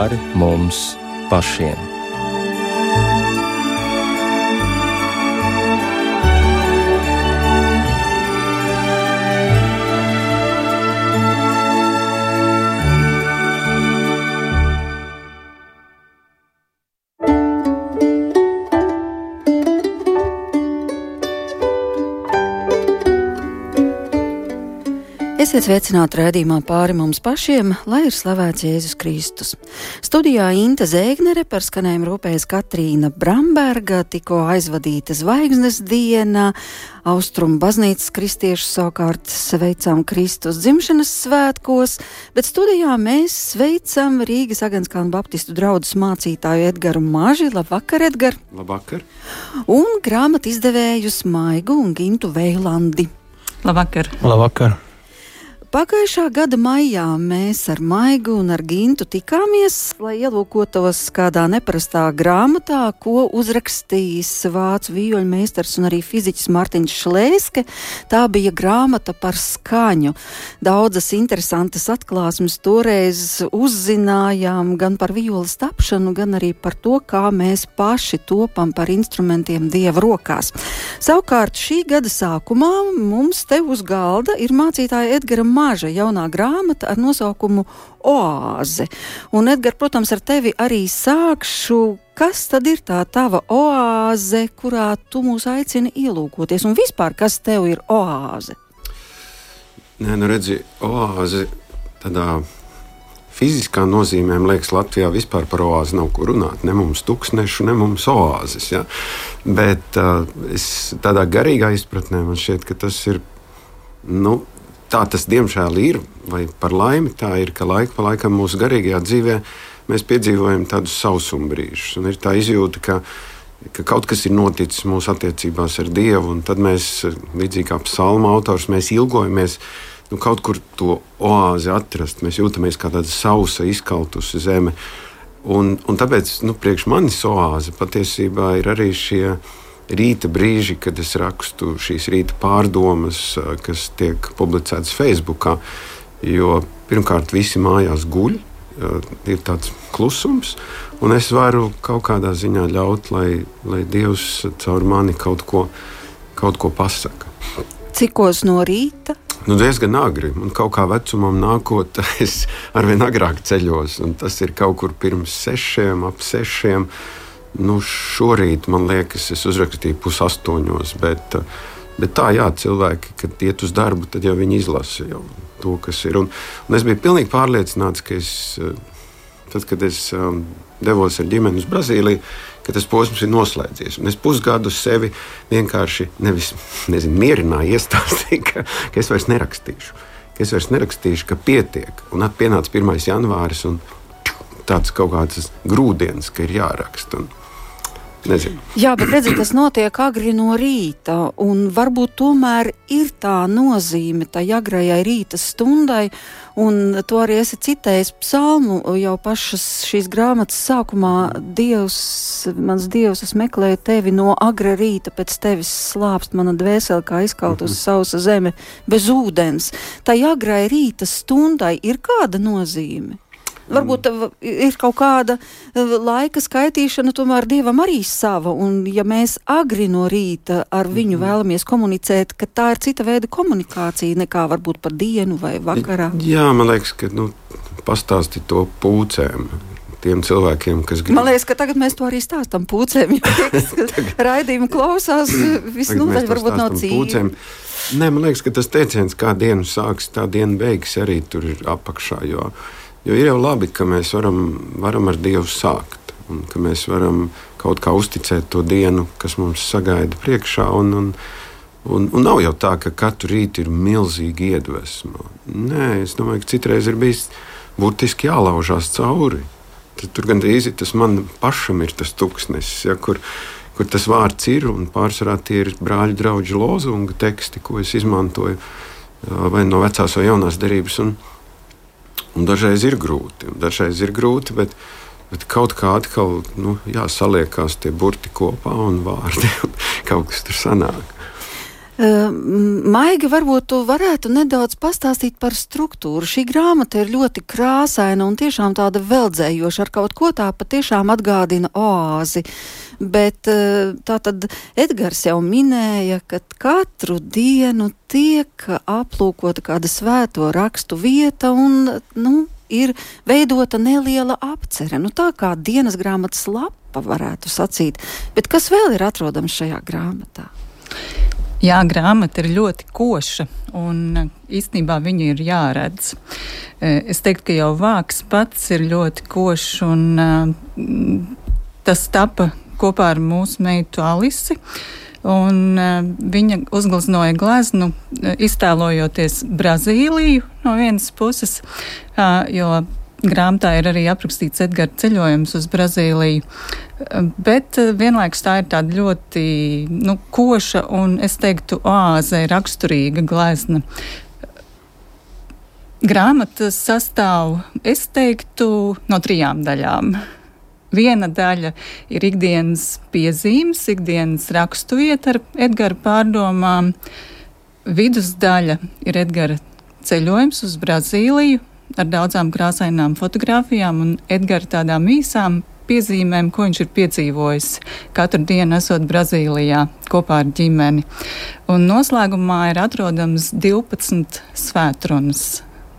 pāri mums pašiem. Esiet sveicināti raidījumā pāri mums pašiem, lai ir slavēts Jēzus Kristus. Studijā Inte Zēgnere par skanējumu rūpējas Katrīna Bramberga, tikko aizvadīta zvaigznes diena, Austrum baznīcas kristiešu savukārt sveicām Kristus dzimšanas svētkos, bet studijā mēs sveicam Rīgas Aganskalnu Baptistu draudzes mācītāju Edgaru Maži. Labvakar, Edgar! Labvakar! Un grāmatu izdevējus Maigu un Gintu Veilandi. Labvakar! Labvakar. Pagājušā gada maijā mēs ar Maigu un ar Gintu tikāmies, lai ielūkotos kādā neparastā grāmatā, ko uzrakstījis vācu vīļu meistars un arī fiziķis Mārtiņš Šlēske. Tā bija grāmata par skaņu. Daudzas interesantas atklāsmes toreiz uzzinājām gan par vīolas tapšanu, gan arī par to, kā mēs paši topam par instrumentiem dieva rokās. Savukārt šī gada sākumā mums te uz galda ir mācītāja Edgara maža jaunā grāmata ar nosaukumu Oāze. Un, Edgars, protams, ar tevi arī sākšu. Kas tad ir tā tava oāze, kurā tu mūs aicini ielūkoties? Un vispār, kas tev ir oāze? Nē, nu redzi, oāze tādā fiziskā nozīmē, man liekas, Latvijā vispār par oāzi nav ko runāt. Ne mums tūkstnešu, ne mums oāzes. Ja? Bet uh, es, tādā garīgā izpratnē man šķiet, ka tas ir nu, tā tas diemžēl ir, vai par laimi tā ir, ka laika pa laikam mūsu garīgajā dzīvē mēs piedzīvojam tādus sausuma brīžus. Un ir tā izjūta, ka, ka kaut kas ir noticis mūsu attiecībās ar Dievu, un tad mēs, līdzīgi kā psalma autors, mēs ilgojamies nu, kaut kur to oāzi atrast. Mēs jūtamies kā tāda sausa, izkautusi zeme. Un, un tāpēc nu, priekš manis oāze patiesībā ir arī šie rīta brīži, kad es rakstu šīs rīta pārdomas, kas tiek publicētas Facebook. Jo pirmkārt, visi mājās guļ, ir tāds klusums, un es varu kaut kādā ziņā ļaut, lai, lai Dievs caur mani kaut ko, kaut ko pasaka. Cikos no rīta? Nu, diezgan agri. Un kaut kā vecumam nākot, es arvien agrāk ceļos. Tas ir kaut kur pirms sešiem, ap sešiem. Uh, Nu, šorīt, man liekas, es uzrakstīju pusaustoņos, bet, bet tā, jā, cilvēki, kad iet uz darbu, tad jau viņi izlasa jau to, kas ir. Un, un es biju pilnīgi pārliecināts, ka es, tad, kad es um, devos ar ģimeni uz Brazīliju, ka tas posms ir noslēdzies. Un es pusgadu sevi vienkārši nevis nezinu, mierināju, iestāstīju, ka, ka es vairs nerakstīšu. Ka es vairs nerakstīšu, ka pietiek. Un atpienāca 1. janvāris, un tāds kaut kāds grūdienis, ka ir jāraksta. Un, Nezinu. Jā, bet redziet, tas notiek agri no rīta, varbūt tomēr ir tā nozīme tai agrajai rīta stundai, un to arī esi citējis psalmu jau pašas šīs grāmatas sākumā. Dievs, mans Dievs, es meklēju tevi no agra rīta, pēc tevis slāpst mana dvēsele, kā izkaut uz mm -hmm. sausa zeme bez ūdens. Tai agrai rīta stundai ir kāda nozīme? Varbūt ir kaut kāda eh, laika skaitīšana, tomēr dievam arī sava. Un, ja mēs agri no rīta ar viņu mm. vēlamies komunicēt, ka tā ir cita veida komunikācija nekā varbūt pa dienu vai vakarā. Jā, man liekas, ka nu, pastāstīt to pūcēm tiem cilvēkiem, kas grib. Man liekas, ka tagad mēs to arī stāstām pūcēm. Ja raidījumu klausās, visnotaļ varbūt nav cīņa. Nē, man liekas, ka tas teiciens, kā dienu sāks, tā diena beigas, arī tur ir apakšā. Jo, Jo ir jau labi, ka mēs varam, varam ar Dievu sākt, un ka mēs varam kaut kā uzticēt to dienu, kas mums sagaida priekšā. Un, un, un, un nav jau tā, ka katru rītu ir milzīga iedvesma. Nē, es domāju, ka citreiz ir bijis burtiski jālaužās cauri. Tad, tur gandrīz tas man pašam ir tas tūkstnesis, ja, kur, kur tas vārds ir. Pārsvarā tie ir brāļu draugu lozunga teksti, ko es izmantoju vai no vecās vai jaunās derības. Un, Un dažreiz ir grūti, dažreiz ir grūti bet, bet kaut kā atkal nu, jā, saliekās tie burti kopā un vārdi, un kaut kas tur sanāk. Maiga, varbūt tu varētu nedaudz pastāstīt par struktūru. Šī grāmata ir ļoti krāsaina un tiešām tāda veldzējoša, ar kaut ko tā patiešām atgādina oāzi. Bet tā tad Edgars jau minēja, ka katru dienu tiek aplūkota kāda svēto rakstu vieta un, nu, ir veidota neliela apcere, nu tā kā dienas grāmatas lapa varētu sacīt. Bet kas vēl ir atrodams šajā grāmatā? Jā, grāmata ir ļoti koša, un e, īstenībā viņu ir jāredz. E, es teiktu, ka jau vāks pats ir ļoti košs, un tas tapa kopā ar mūsu meitu Alisi. Un, uh, viņa uzgleznoja gleznu, uh, iztēlojoties Brazīliju no vienas puses, uh, jo grāmatā ir arī aprakstīts Edgars ceļojums uz Brazīliju. Bet vienlaikus tā ir tāda ļoti nu, koša un, es teiktu, oāzē raksturīga glezna. Grāmata sastāv, es teiktu, no trijām daļām. Viena daļa ir ikdienas piezīmes, ikdienas raksturvieta ar Edgara pārdomām. Vidusdaļa ir Edgara ceļojums uz Brazīliju ar daudzām krāsainām fotografijām un Edgara tādām īsām piezīmēm, ko viņš ir piedzīvojis katru dienu, esot Brazīlijā kopā ar ģimeni. Un noslēgumā ir atrodams 12 svētrunas.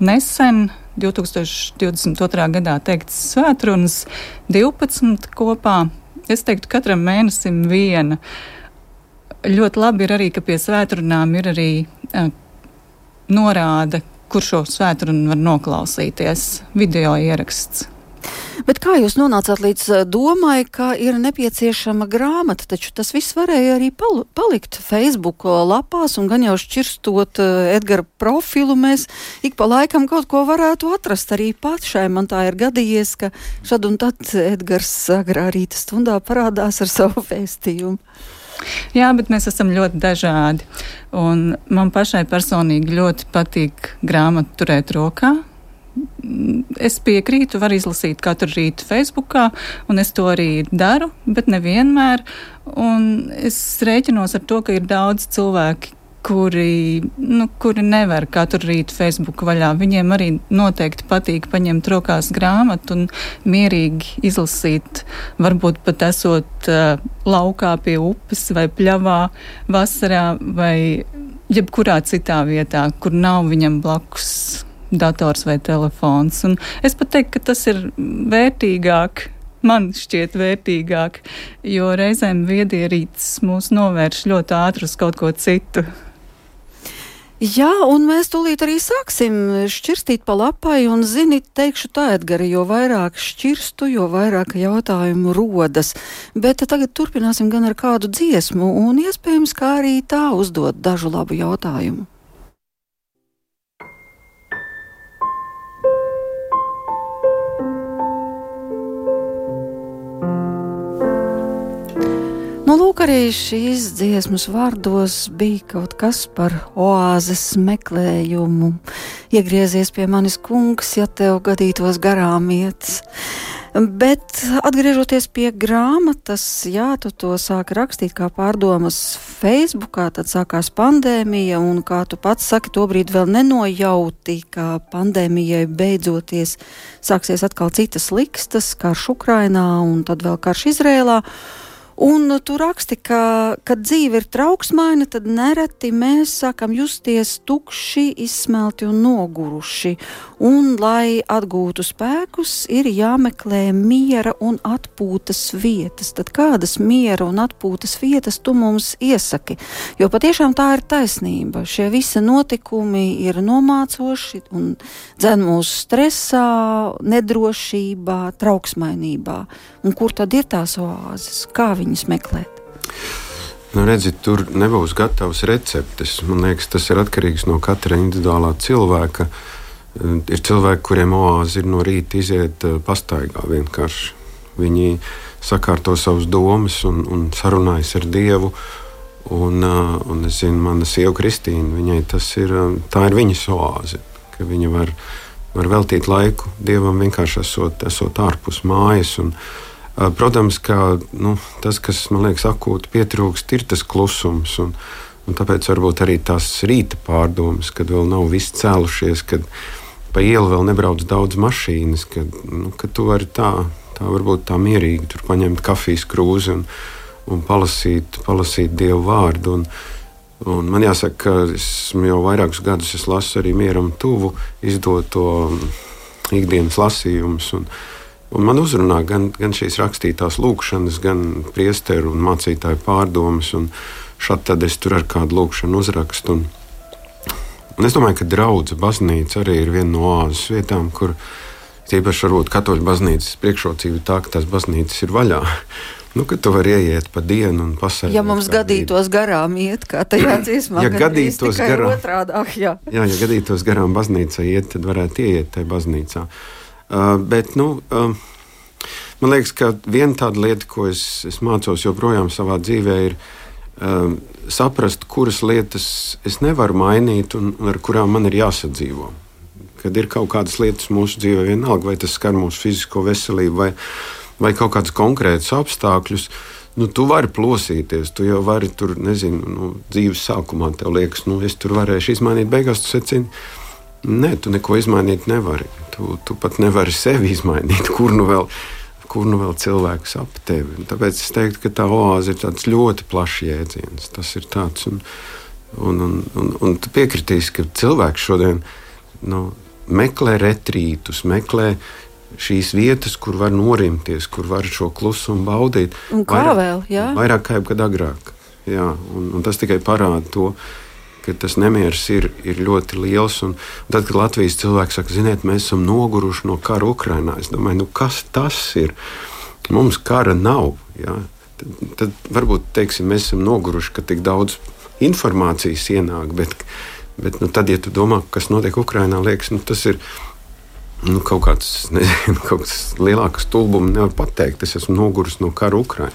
Nesen 2022. gadā teikts svētrunas, 12 kopā. Es teiktu, katram mēnesim viena. Ļoti labi ir arī, ka pie svētkrunām ir arī uh, norāde, kur šo svētkrunu var noklausīties. Video ieraksts. Bet kā jūs nonācāt līdz eh, domai, ka ir nepieciešama grāmata? Taču tas viss varēja arī pal palikt Facebook lapās, un gan jau šķirstot uh, Edgara profilu, mēs ik pa laikam kaut ko varētu atrast arī pašai. Man tā ir gadījies, ka šad un tad Edgars agrā rīta stundā parādās ar savu vēstījumu. Jā, bet mēs esam ļoti dažādi. Un man pašai personīgi ļoti patīk grāmatu turēt rokā es piekrītu, var izlasīt katru rītu Facebookā, un es to arī daru, bet nevienmēr. Un es rēķinos ar to, ka ir daudz cilvēki, kuri, nu, kuri nevar katru rītu Facebook vaļā. Viņiem arī noteikti patīk paņemt rokās grāmatu un mierīgi izlasīt, varbūt pat esot uh, laukā pie upes vai pļavā vasarā vai jebkurā citā vietā, kur nav viņam blakus dators vai telefons. Un es pat teiktu, ka tas ir vērtīgāk. Man šķiet vērtīgāk, jo reizēm viedierīces mūs novērš ļoti ātri uz kaut ko citu. Jā, un mēs tūlīt arī sāksim šķirstīt pa lapai, un, zini, teikšu tā, Edgari, jo vairāk šķirstu, jo vairāk jautājumu rodas. Bet tagad turpināsim gan ar kādu dziesmu, un iespējams, kā arī tā uzdot dažu labu jautājumu. Lūk, arī šīs dziesmas vārdos bija kaut kas par oāzes meklējumu. Iegriezies pie manis, kungs, ja tev gadītos garām iet. Bet atgriežoties pie grāmatas, jā, tu to sāki rakstīt kā pārdomas Facebookā, tad sākās pandēmija, un kā tu pats saki, tobrīd vēl nenojauti, ka pandēmijai beidzoties sāksies atkal citas likstas, karš Ukrainā un tad vēl karš Izrēlā. Un tu raksti, ka, kad dzīve ir trauksmaina, tad nereti mēs sākam justies tukši, izsmelti un noguruši. Un, lai atgūtu spēkus, ir jāmeklē miera un atpūtas vietas. Tad kādas miera un atpūtas vietas tu mums iesaki? Jo patiešām tā ir taisnība. Šie visi notikumi ir nomācoši un dzen mūsu stresā, nedrošībā, trauksmainībā. Un kur tad ir tās oāzes? Kā viņas meklēt? Nu, redziet, tur nebūs gatavs receptes. Man liekas, tas ir atkarīgs no katra individuālā cilvēka. Uh, Ir cilvēki, kuriem oāze ir no rīta iziet eh, pastaigā vienkārši. Viņi sakārto savas domas un, un sarunājas ar Dievu. Un, eh, un es zinu, mana sieva Kristīna, viņai tas ir, eh, ir viņas oāze, ka viņa var, var veltīt laiku Dievam vienkārši esot, esot ārpus mājas. Un, protams, ka nu, tas, kas man liekas akūti pietrūkst, ir tas klusums. Un, Un tāpēc varbūt arī tās rīta pārdomas, kad vēl nav viss cēlušies, kad pa ielu vēl nebrauc daudz mašīnas, kad, nu, kad tu vari tā, tā varbūt tā mierīgi tur paņemt kafijas krūzi un, un palasīt, palasīt Dievu vārdu. Un, un man jāsaka, ka esmu jau vairākus gadus es lasu arī mieram tuvu izdoto ikdienas lasījumus. Un, un man uzrunā gan, gan šīs rakstītās lūkšanas, gan priesteru un mācītāju pārdomas. Un, Šādi tad es tur ar kādu lūkšanu uzrakstu. Un, un es domāju, ka draudzene baznīca arī ir viena no oāzes vietām, kur tīpaši varbūt katoļu baznīcas priekšrocība ir tā, ka tās baznīcas ir vaļā. Nu, ka tu vari ieiet pa dienu un pasēdēt. Ja mums gadītos garām iet, kā tajā dziesmā, ja gadītos garām, otrādāk, jā. jā, ja gadītos garām baznīcā iet, tad varētu ieiet tajā baznīcā. Uh, bet, nu, uh, man liekas, ka viena tāda lieta, ko es, es mācos joprojām savā dzīvē, ir um, saprast, kuras lietas es nevaru mainīt un ar kurām man ir jāsadzīvo. Kad ir kaut kādas lietas mūsu dzīvē, vienalga vai tas skar mūsu fizisko veselību vai, vai kaut kādus konkrētus apstākļus. Nu, tu vari plosīties, tu jau vari tur, nezinu, nu, dzīves sākumā tev liekas, nu, es tur varēšu izmainīt, beigās tu secini, nē, tu neko izmainīt nevari. Tu, tu pat nevari sevi izmainīt, kur nu vēl kur nu vēl cilvēks ap tevi. Un tāpēc es teiktu, ka tā oāze ir tāds ļoti plašs jēdziens. Tas ir tāds, un, un, un, un, un tu piekritīsi, ka cilvēks šodien nu, meklē retrītus, meklē šīs vietas, kur var norimties, kur var šo klusumu baudīt. Un kā vairāk, vēl? Jā? Vairāk kā jebkad agrāk. Jā, un, un tas tikai parāda to, ka tas nemieris ir, ir ļoti liels. Un, tad, kad Latvijas cilvēki saka, ziniet, mēs esam noguruši no kara Ukrajinā, es domāju, nu, kas tas ir? Mums kara nav. Ja? Tad, tad varbūt teiksim, mēs esam noguruši, ka tik daudz informācijas ienāk. Bet, bet nu, tad, ja tu domā, kas notiek Ukrajinā, liekas, nu, tas ir. Nu, kaut kāds nezinu, kaut kas lielāks stulbums nevar pateikt. Es esmu noguris no kara Ukrajinā.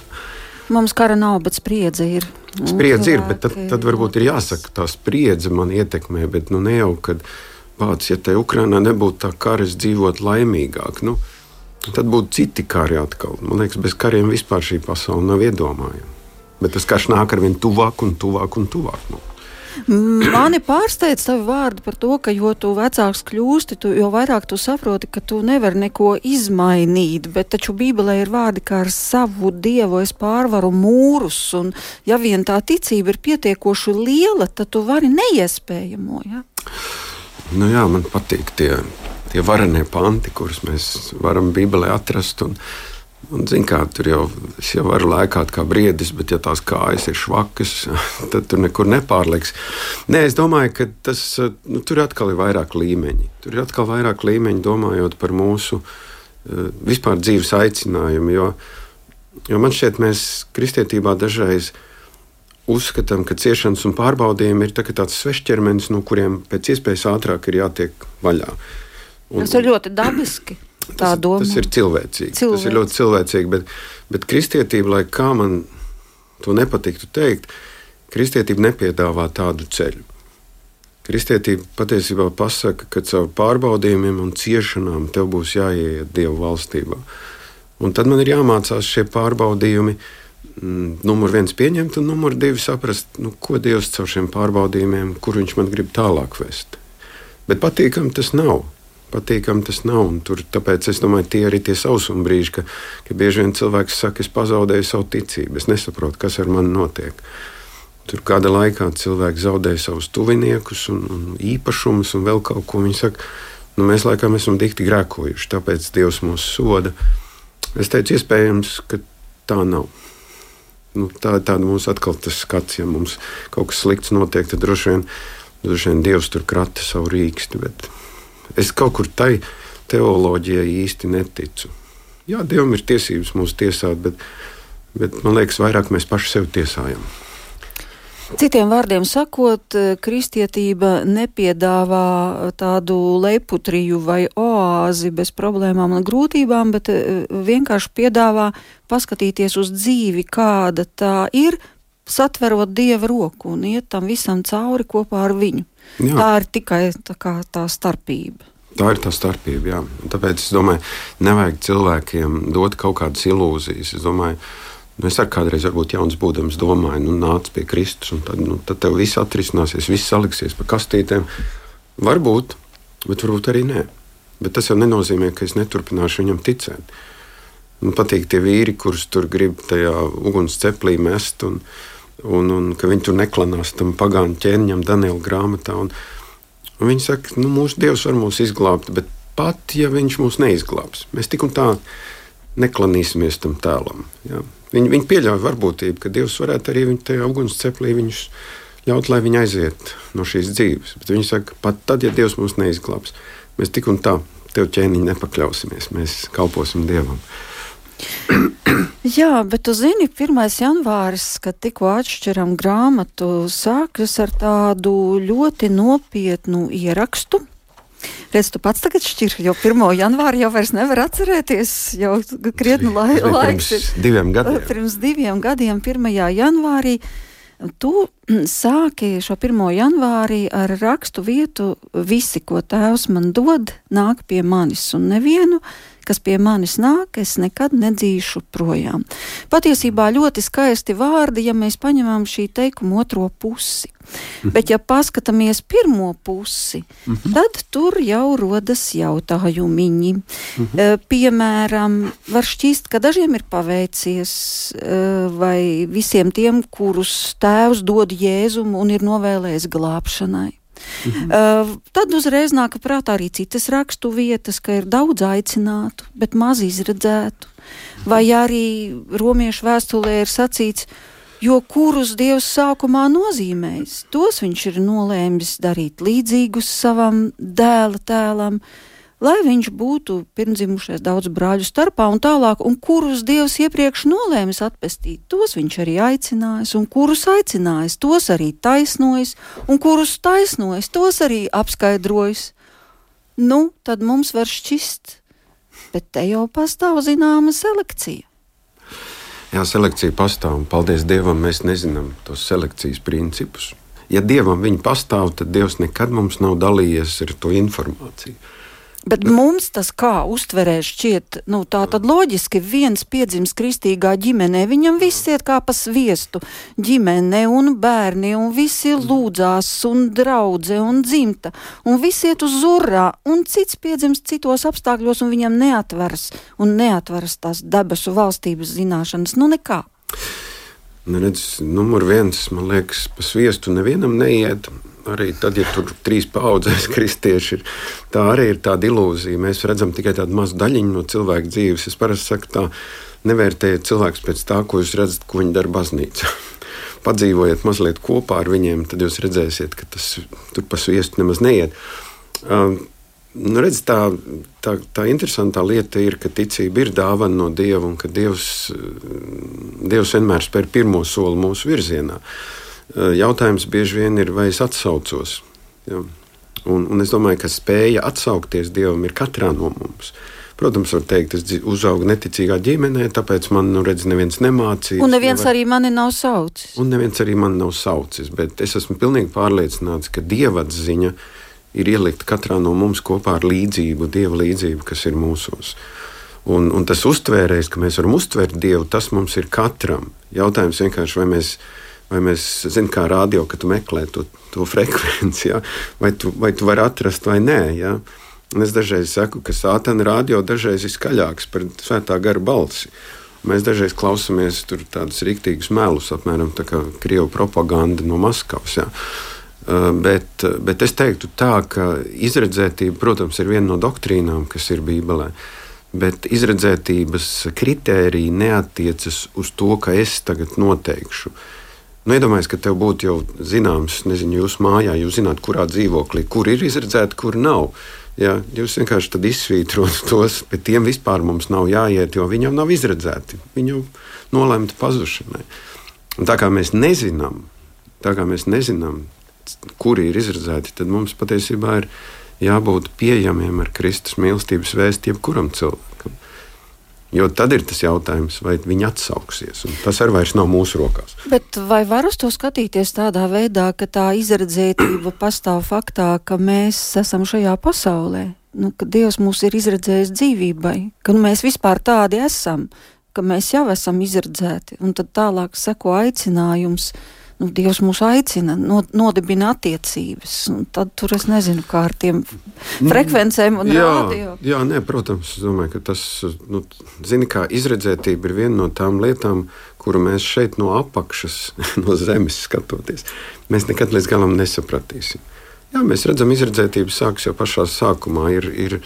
Mums kara nav, bet spriedze ir. Spriedze ir, bet tad, tad varbūt ir jāsaka, tā spriedze man ietekmē. Bet nu, ne jau, kad vācis, ja te Ukrainā nebūtu tā kara, es dzīvotu laimīgāk. Nu, tad būtu citi kari atkal. Man liekas, bez kariem vispār šī pasaule nav iedomājama. Bet tas karš nāk ar vien tuvāk un tuvāk un tuvāk. Nu. Mani pārsteidz tavi vārdi par to, ka jo tu vecāks kļūsti, tu, jo vairāk tu saproti, ka tu nevari neko izmainīt. Bet taču Bībelē ir vārdi, kā ar savu dievu es pārvaru mūrus. Un, ja vien tā ticība ir pietiekoši liela, tad tu vari neiespējamo. Ja? Nu jā, man patīk tie, tie varenie panti, kurus mēs varam Bībelē atrast. Un, Un, zin, kā, tur jau, jau var lēkāt kā briedis, bet, ja tās kājas ir švakas, tad tur nekur nepārliks. Nē, es domāju, ka tas, nu, tur atkal ir vairāk līmeņi. Tur ir atkal vairāk līmeņi domājot par mūsu uh, vispār dzīves aicinājumu. Jo, jo man šķiet, mēs kristietībā dažreiz uzskatām, ka ciešanas un pārbaudījumi ir tā, tāds svešķermenis, no kuriem pēc iespējas ātrāk ir jātiek vaļā. Un, tas ir ļoti dabiski. Tā doma. Tas ir cilvēcīgi. Cilvēci. Tas ir ļoti cilvēcīgi. Bet, bet kristietība, lai kā man to nepatiktu teikt, kristietība nepiedāvā tādu ceļu. Kristietība patiesībā pasaka, ka caur pārbaudījumiem un ciešanām tev būs jāiet Dieva valstībā. Un tad man ir jāmācās šie pārbaudījumi, mm, numur viens pieņemt, un numur divi saprast, nu, ko Dievs caur šiem pārbaudījumiem, kur viņš man grib tālāk vest. Bet patīkami tas nav patīkami tas nav. Tur, tāpēc es domāju, tie arī tie sausuma brīži, ka, ka bieži vien cilvēks saka, es pazaudēju savu ticību, es nesaprotu, kas ar mani notiek. Tur kāda laikā cilvēki zaudēja savus tuviniekus un, un īpašumus un vēl kaut ko. Viņi saka, nu, mēs laikam esam dikti grēkojuši, tāpēc Dievs mūs soda. Es teicu, iespējams, ka tā nav. Nu, tā ir tāda mūsu atkal tas skats, ja mums kaut kas slikts notiek, tad droši vien, droši vien Dievs tur krata savu rīksti. Bet Es kaut kur tai teoloģijai īsti neticu. Jā, Dievam ir tiesības mūs tiesāt, bet, bet man liekas, vairāk mēs paši sevi tiesājam. Citiem vārdiem sakot, kristietība nepiedāvā tādu leputriju vai oāzi bez problēmām un grūtībām, bet eh, vienkārši piedāvā paskatīties uz dzīvi, kāda tā ir, satverot dieva roku un iet tam visam cauri kopā ar viņu. Jā. Tā ir tikai tā, kā, tā starpība. Tā ir tā starpība. Jā. Tāpēc es domāju, nevajag cilvēkiem dot kaut kādas ilūzijas. Es domāju, Nu, es arī kādreiz, varbūt jauns būdams, domāju, nu, nāc pie Kristus, un tad, nu, tad tev viss atrisināsies, viss saliksies pa kastītēm. Varbūt, bet varbūt arī nē. Bet tas jau nenozīmē, ka es neturpināšu viņam ticēt. Man patīk tie vīri, kurus tur grib tajā uguns ceplī mest, un, un, un ka viņi tur neklanās tam pagānu ķēniņam, Daniela grāmatā. Un, un viņi saka, nu, mūsu dievs var mūs izglābt, bet pat ja viņš mūs neizglābs, mēs tik un tā neklanīsimies tam tēlam. Ja? Viņi, viņi pieļauj varbūtību, ka Dievs varētu arī viņu tajā ugunsceplī viņus ļaut, lai viņi aiziet no šīs dzīves. Bet viņi saka, pat tad, ja Dievs mūs neizglābs, mēs tik un tā tev ķēniņi nepakļausimies, mēs kalposim Dievam. Jā, bet tu zini, 1. janvāris, kad tikko atšķiram grāmatu, sākas ar tādu ļoti nopietnu ierakstu Redz, tu pats tagad šķir, jo 1. janvāri jau vairs nevar atcerēties, jau krietni lai, laiks ir. Diviem gadiem. Pirms diviem gadiem, 1. janvārī. Tu sāki šo 1. janvārī ar rakstu vietu Visi, ko Tēvs man dod, nāk pie manis, un nevienu kas pie manis nāk, es nekad nedzīšu projām. Patiesībā ļoti skaisti vārdi, ja mēs paņemam šī teikuma otro pusi. Mhm. Bet, ja paskatāmies pirmo pusi, mhm. tad tur jau rodas jautājumi. Mhm. E, piemēram, var šķist, ka dažiem ir paveicies, e, vai visiem tiem, kurus tēvs dod jēzumu un ir novēlējis glābšanai. Mhm. Uh, tad uzreiz nāk prātā arī citas rakstu vietas, ka ir daudz aicinātu, bet maz izredzētu. Vai arī romiešu vēstulē ir sacīts, jo kurus Dievs sākumā nozīmējis, tos viņš ir nolēmis darīt līdzīgus savam dēla tēlam. Lai viņš būtu pirmdzimušais daudz brāļu starpā un tālāk, un kurus Dievs iepriekš nolēmis atpestīt, tos viņš arī aicinājis, un kurus aicinājis, tos arī taisnojis, un kurus taisnojis, tos arī apskaidrojis. Nu, tad mums var šķist, bet te jau pastāv zināma selekcija. Jā, selekcija pastāv, paldies Dievam, mēs nezinām tos selekcijas principus. Ja Dievam viņi pastāv, tad Dievs nekad mums nav dalījies ar to informāciju. Bet mums tas kā uztverē šķiet, nu, tā tad loģiski viens piedzims kristīgā ģimenē, viņam viss iet kā pa sviestu. Ģimene un bērni un visi lūdzās un draudze un dzimta un visi iet uz zurā un cits piedzims citos apstākļos un viņam neatveras un neatveras tās debesu valstības zināšanas, nu nekā. Nu, redz, numur viens, man liekas, pa sviestu nevienam neiet arī tad, ja tur trīs paudzes kristieši ir, tā arī ir tāda ilūzija. Mēs redzam tikai tādu mazu daļiņu no cilvēka dzīves. Es parasti saku, tā nevērtējiet cilvēku pēc tā, ko jūs redzat, ko viņi dara baznīcā. Padzīvojiet mazliet kopā ar viņiem, tad jūs redzēsiet, ka tas tur pa sviestu nemaz neiet. Um, Nu, redz, tā, tā, tā interesantā lieta ir, ka ticība ir dāvana no Dieva un ka Dievs, Dievs vienmēr spēr pirmo soli mūsu virzienā. Uh, jautājums bieži vien ir, vai es atsaucos. Ja? Un, un es domāju, ka spēja atsaukties Dievam ir katrā no mums. Protams, var teikt, es uzaugu neticīgā ģimenē, tāpēc man, nu, redz, neviens nemācīja. Un neviens nevar... arī mani nav saucis. Un neviens arī mani nav saucis, bet es esmu pilnīgi pārliecināts, ka Dieva ziņa ir ielikt katrā no mums kopā ar līdzību, Dieva līdzību, kas ir mūsos. Un, un tas uztvērējs, ka mēs varam uztvert Dievu, tas mums ir katram. Jautājums vienkārši, vai mēs mēs vai mēs zinām, kā rādio, ka tu meklē to, to frekvenci, ja? vai, tu, vai tu vari atrast vai nē. Ja? Un es dažreiz saku, ka sātana rādio dažreiz ir skaļāks par svētā gara balsi. Mēs dažreiz klausāmies tādus rīktīgus melus, apmēram tā kā krievu propaganda no Maskavas. Ja? Uh, bet, bet es teiktu tā, ka izredzētība, protams, ir viena no doktrīnām, kas ir Bībelē. Bet izredzētības kritērija neatiecas uz to, ka es tagad noteikšu. Uh, Nu, Iedomājieties, ka tev būtu jau zināms, nezinu, jūsu mājā, jūs zināt, kurā dzīvoklī, kur ir izredzēta, kur nav. Ja, jūs vienkārši izsvītrot tos, bet tiem vispār mums nav jāiet, jo viņi jau nav izredzēti. Viņi jau nolemti pazušanai. Un tā kā mēs nezinām, kā mēs nezinām, kuri ir izredzēti, tad mums patiesībā ir jābūt pieejamiem ar Kristus mīlestības vēstu jebkuram cilvēkam. Jo tad ir tas jautājums, vai viņi atsauksies. Tas arī vairs nav mūsu rokās. Bet vai var uz to skatīties tādā veidā, ka tā izredzētība pastāv faktā, ka mēs esam šajā pasaulē? Nu, ka Dievs mūs ir izredzējis dzīvībai, ka nu, mēs vispār tādi esam, ka mēs jau esam izredzēti, un tad tālāk seko aicinājums. Nu, Dievs mūs aicina, nodibina attiecības. Tad tur es nezinu, kā ar tiem mm. frekvencēm un jā, rādio. Jā, nē, protams, es domāju, ka tas, nu, zini, kā izredzētība ir viena no tām lietām, kuru mēs šeit no apakšas, no zemes skatoties, mēs nekad līdz galam nesapratīsim. Jā, mēs redzam, izredzētība sākas jau pašā sākumā. Ir, ir,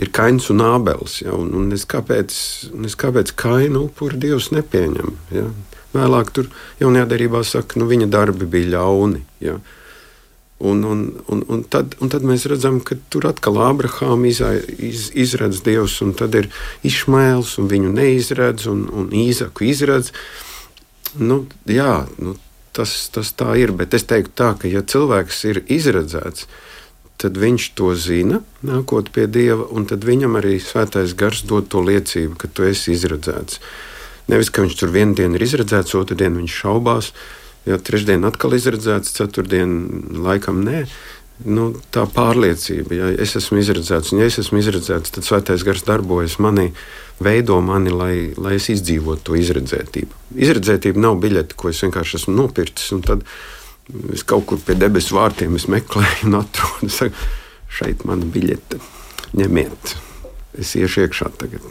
ir kains un ābelis. Ja, un, un es kāpēc, un es kāpēc kainu upuri Dievs nepieņem? Ja? Vēlāk tur jaunajā darbā saka, nu viņa darbi bija ļauni. Ja? Un, un, un, un, tad, un tad mēs redzam, ka tur atkal Ābrahāma iz, iz, izredz Dievs, un tad ir Išmaels, un viņu neizredz, un, un Īzaku izredz. Nu, jā, nu, tas, tas tā ir, bet es teiktu tā, ka ja cilvēks ir izredzēts, tad viņš to zina, nākot pie Dieva, un tad viņam arī svētais gars dod to liecību, ka tu esi izredzēts. Nevis, ka viņš tur vienu dienu ir izredzēts, otru dienu viņš šaubās, ja trešdien atkal izredzēts, ceturtdien laikam nē. Nu, tā pārliecība, ja es esmu izredzēts, un ja es esmu izredzēts, tad svētais gars darbojas manī, veido mani, lai, lai es izdzīvotu to izredzētību. Izredzētība nav biļete, ko es vienkārši esmu nopircis, un tad Es kaut kur pie debesu vārtiem meklēju un atradu. Saku, šeit mana biļete. Ņemiet, es iešu iekšā tagad.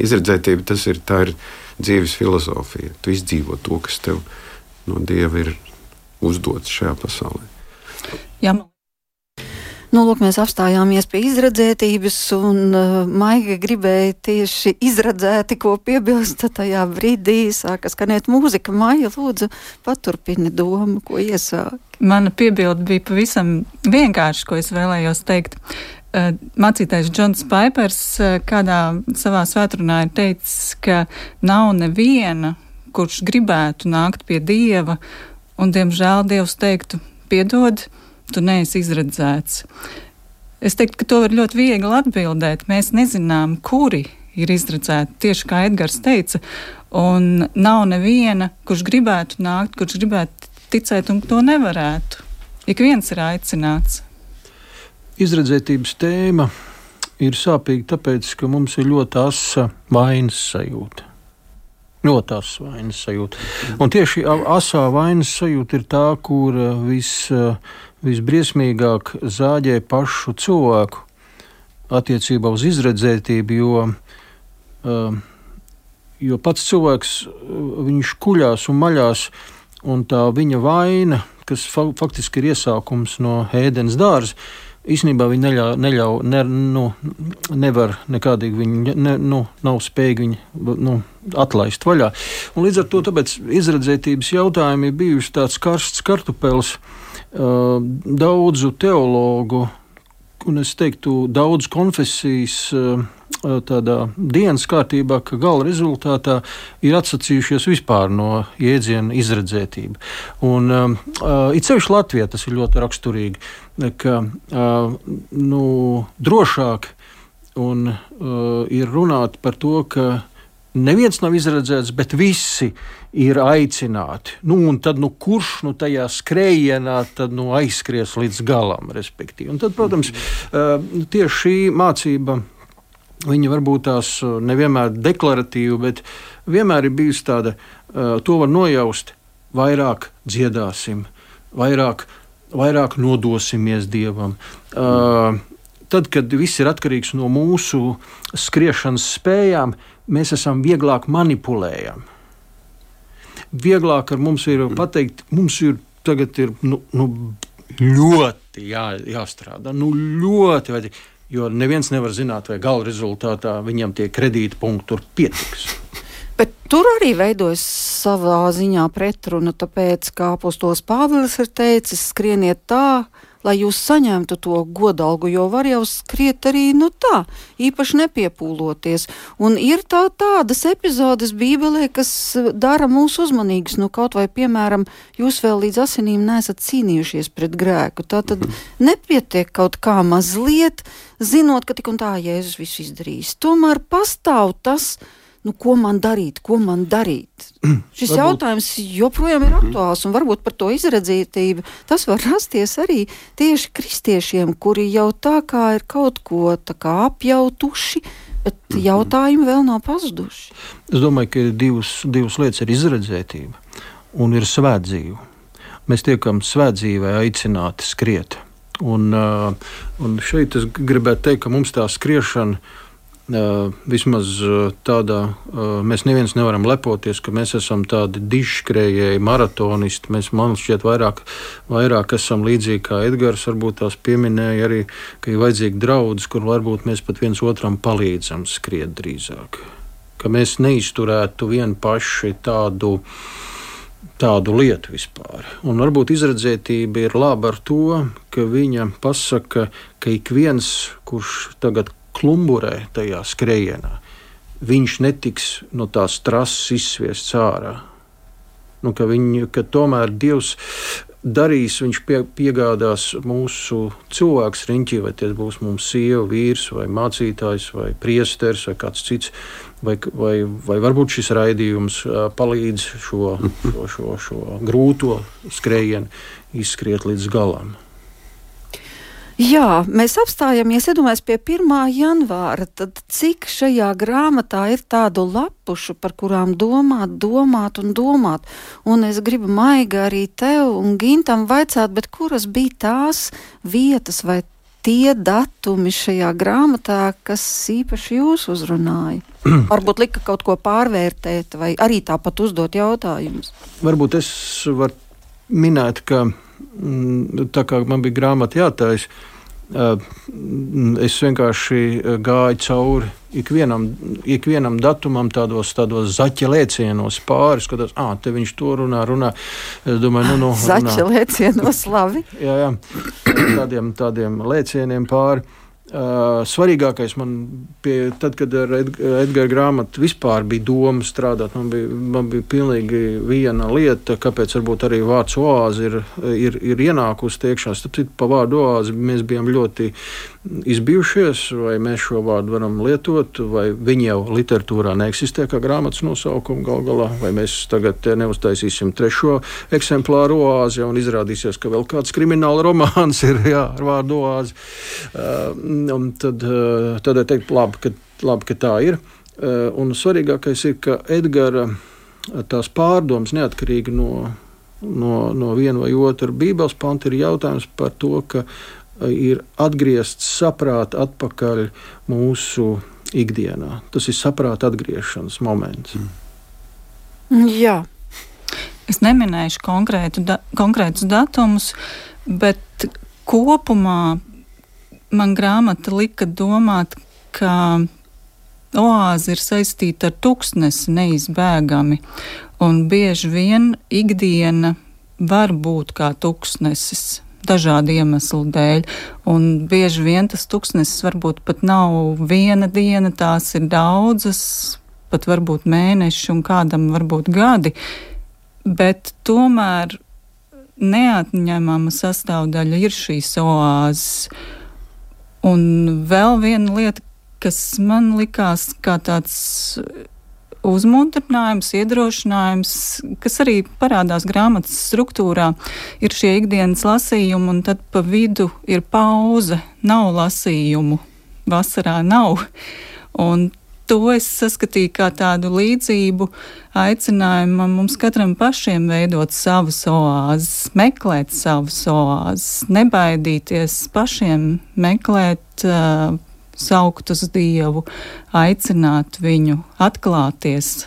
Izredzētība tas ir, ir dzīves filozofija. Tu izdzīvo to, kas tev no dieva ir uzdots šajā pasaulē. Jā, Nu, lūk, mēs apstājāmies pie izredzētības, un uh, Maiga gribēja tieši izredzēti, ko piebilst. Tajā brīdī sāka skanēt mūzika. Maija, lūdzu, paturpini domu, ko iesāk. Mana piebilde bija pavisam vienkārši, ko es vēlējos teikt. Uh, mācītājs Džons Paipers uh, kādā savā svētkrunā ir teicis, ka nav neviena, kurš gribētu nākt pie Dieva, un, diemžēl, Dievs teiktu, piedod, tu neesi izredzēts. Es teiktu, ka to var ļoti viegli atbildēt. Mēs nezinām, kuri ir izredzēti, tieši kā Edgars teica, un nav neviena, kurš gribētu nākt, kurš gribētu ticēt un to nevarētu. Ik viens ir aicināts. Izredzētības tēma ir sāpīga tāpēc, ka mums ir ļoti asa vainas sajūta. Ļoti asa vainas sajūta. Un tieši asā vainas sajūta ir tā, kur viss visbriesmīgāk zāģē pašu cilvēku attiecībā uz izredzētību, jo, jo pats cilvēks viņš kuļās un maļās, un tā viņa vaina, kas fa faktiski ir iesākums no ēdienas dārza, īstenībā viņi neļauj, neļauj ne, nu, nevar nekādīgi viņu, ne, nu, nav spējīgi viņu nu, atlaist vaļā. Un līdz ar to izredzētības jautājumi ir bijuši tāds karsts kartupēlis. Uh, daudzu teologu, un es teiktu, daudz konfesijas tādā dienas kārtībā, ka gala rezultātā ir atsacījušies vispār no jēdziena izredzētība. Un uh, it sevišķi Latvijā tas ir ļoti raksturīgi, ka uh, nu, drošāk un, uh, ir runāt par to, ka neviens nav izredzēts, bet visi ir aicināti. Nu, tad, nu, kurš nu, tajā skrējienā tad, nu, aizskries līdz galam? Un tad, protams, mhm. tieši šī mācība. Viņa varbūt tās nevienmēr deklaratīva, bet vienmēr ir bijusi tāda, to var nojaust, vairāk dziedāsim, vairāk, vairāk nodosimies Dievam. Uh, tad, kad viss ir atkarīgs no mūsu skriešanas spējām, mēs esam vieglāk manipulējami. Vieglāk ar mums ir pateikt, mums ir tagad ir, nu, nu, ļoti jā, jāstrādā. Nu, ļoti, vai, jo neviens nevar zināt, vai gala rezultātā viņam tie kredītpunkti pietiks. Bet tur arī veidojas savā ziņā pretruna, tāpēc, kā apostols Pāvils ir teicis, skrieniet tā, lai jūs saņemtu to godalgu, jo var jau skriet arī nu tā, īpaši nepiepūloties. Un ir tā tādas epizodes Bībelē, kas dara mūs uzmanīgus, nu kaut vai, piemēram, jūs vēl līdz asinīm nesat cīnījušies pret grēku. Tā tad nepietiek kaut kā mazliet, zinot, ka tik un tā Jēzus visu izdarīs. Tomēr pastāv tas, kas nu, ko man darīt, ko man darīt. Šis varbūt. jautājums joprojām ir aktuāls, un varbūt par to izredzītību tas var rasties arī tieši kristiešiem, kuri jau tā kā ir kaut ko apjautuši, Bet jautājumi vēl nav pazuduši. Es domāju, ka ir divas, divas lietas - ir izredzētība un ir svētdzīve. Mēs tiekam svētdzīvē aicināti skriet. Un, un šeit es gribētu teikt, ka mums tā skriešana Uh, vismaz tādā mēs neviens nevaram lepoties, ka mēs esam tādi dišskrējēji, maratonisti. Mēs, man šķiet, vairāk, vairāk esam līdzīgi kā Edgars. Varbūt tās pieminēja arī, ka ir vajadzīgi draudz, kur varbūt mēs pat viens otram palīdzam skriet drīzāk. Ka mēs neizturētu vien paši tādu tādu lietu vispār. Un varbūt izredzētība ir laba ar to, ka viņa pasaka, ka ik viens, kurš tagad klumburē tajā skrējienā, viņš netiks no tās trases izsviests ārā. Nu, ka, viņu, ka tomēr Dievs darīs, viņš pie, piegādās mūsu cilvēks riņķī, vai tas būs mums sieva, vīrs, vai mācītājs, vai priesteris, vai kāds cits. Vai, vai, vai varbūt šis raidījums palīdz šo, šo, šo, šo grūto skrējienu izskriet līdz galam. Jā, mēs apstājamies, iedomājamies, pie 1. janvāra. Tad cik šajā grāmatā ir tādu lapušu, par kurām domāt, domāt un domāt? Un es gribu maigi arī tev un Gintam vaicāt, bet kuras bija tās vietas vai tie datumi šajā grāmatā, kas īpaši jūs uzrunāja? Varbūt lika kaut ko pārvērtēt, vai arī tāpat uzdot jautājumus. Varbūt es varu minēt, ka mm, tā kā man bija grāmata jātaisa es vienkārši gāju cauri ikvienam, ikvienam datumam, tādos, tādos zaķa lēcienos pāri. Skatos, ah, te viņš to runā, runā. Es domāju, nu, nu zaķa lēcienos labi. jā, jā, tādiem, tādiem lēcieniem pāri. Svarīgākais man bija tad, kad ar Edgara grāmatu vispār bija doma strādāt. Man bija, man bija pilnīgi viena lieta, kāpēc varbūt arī vārds oāze ir, ir, ir ienākusi tiekšā. Starp citu, pa vārdu oāzi mēs bijām ļoti izbijušies, vai mēs šo vārdu varam lietot, vai viņi jau literatūrā neeksistē kā grāmatas nosaukuma gal galā, vai mēs tagad neuztaisīsim trešo eksemplāru oāzi un izrādīsies, ka vēl kāds krimināla romāns ir jā, ar vārdu oāzi. Uh, tad, uh, tad es teiktu, labi, ka, labi, ka tā ir. Uh, un svarīgākais ir, ka Edgara tās pārdomas neatkarīgi no no, no viena vai otra Bībeles panta ir jautājums par to, ka ir atgriezts saprāta atpakaļ mūsu ikdienā. Tas ir saprāta atgriešanas moments. Mm. Jā. Es neminēšu konkrētu da konkrētus datumus, bet kopumā man grāmata lika domāt, ka oāze ir saistīta ar tūkstnesi neizbēgami, un bieži vien ikdiena var būt kā tūkstnesis dažādu iemeslu dēļ. Un bieži vien tas tūkstnesis varbūt pat nav viena diena, tās ir daudzas, pat varbūt mēneši un kādam varbūt gadi. Bet tomēr neatņemama sastāvdaļa ir šīs oāzes. Un vēl viena lieta, kas man likās kā tāds uzmundrinājums, iedrošinājums, kas arī parādās grāmatas struktūrā, ir šie ikdienas lasījumi, un tad pa vidu ir pauze, nav lasījumu. Vasarā nav. Un to es saskatīju kā tādu līdzību, aicinājumu mums katram pašiem veidot savas oāzes, meklēt savas oāzes, nebaidīties pašiem meklēt uh, saukt uz Dievu, aicināt viņu atklāties,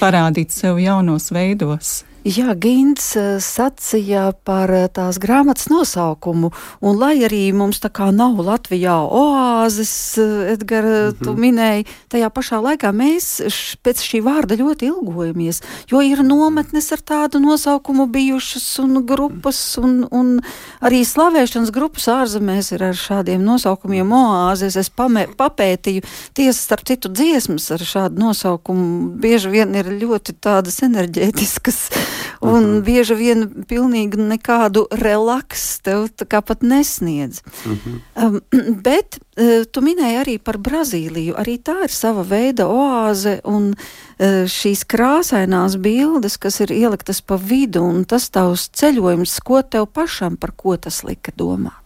parādīt sev jaunos veidos. Jā, Gins eh, sacīja par eh, tās grāmatas nosaukumu, un lai arī mums tā kā nav Latvijā oāzes, eh, Edgar, mm -hmm. tu mhm. minēji, tajā pašā laikā mēs pēc šī vārda ļoti ilgojamies, jo ir nometnes ar tādu nosaukumu bijušas un grupas, un, un arī slavēšanas grupas ārzemēs ir ar šādiem nosaukumiem oāzes. Es pamē, papētīju, tiesa starp citu dziesmas ar šādu nosaukumu bieži vien ir ļoti tādas enerģētiskas un uh mhm. -huh. bieži vien pilnīgi nekādu relaksu tev pat nesniedz. Uh mhm. -huh. um, bet uh, tu minēji arī par Brazīliju. Arī tā ir sava veida oāze un uh, šīs krāsainās bildes, kas ir ieliktas pa vidu, un tas tavs ceļojums, ko tev pašam par ko tas lika domāt?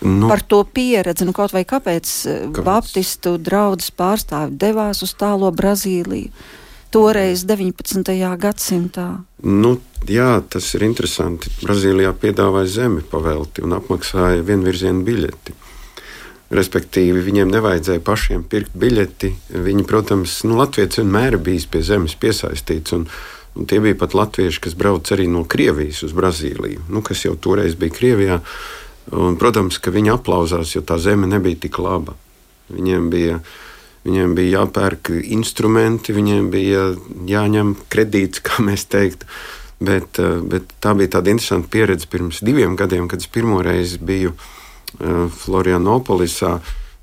nu, par to pieredzi, nu kaut vai kāpēc, eh, kāpēc? Baptistu draugs pārstāvi devās uz tālo Brazīliju. Toreiz 19. gadsimtā. Nu, jā, tas ir interesanti. Brazīlijā piedāvāja zemi pavelti un apmaksāja vienvirzienu biļeti. Respektīvi, viņiem nevajadzēja pašiem pirkt biļeti. Viņi, protams, nu, Latvijas vienmēr ir bijis pie zemes piesaistīts. Un, un tie bija pat latvieši, kas brauc arī no Krievijas uz Brazīliju, nu, kas jau toreiz bija Krievijā. Un, protams, ka viņi aplausās, jo tā zeme nebija tik laba. Viņiem bija, viņiem bija jāpērk instrumenti, viņiem bija jāņem kredīts, kā mēs teiktu. Bet, bet tā bija tāda interesanta pieredze pirms diviem gadiem, kad es pirmo reizi biju Eh, Florianopolisā,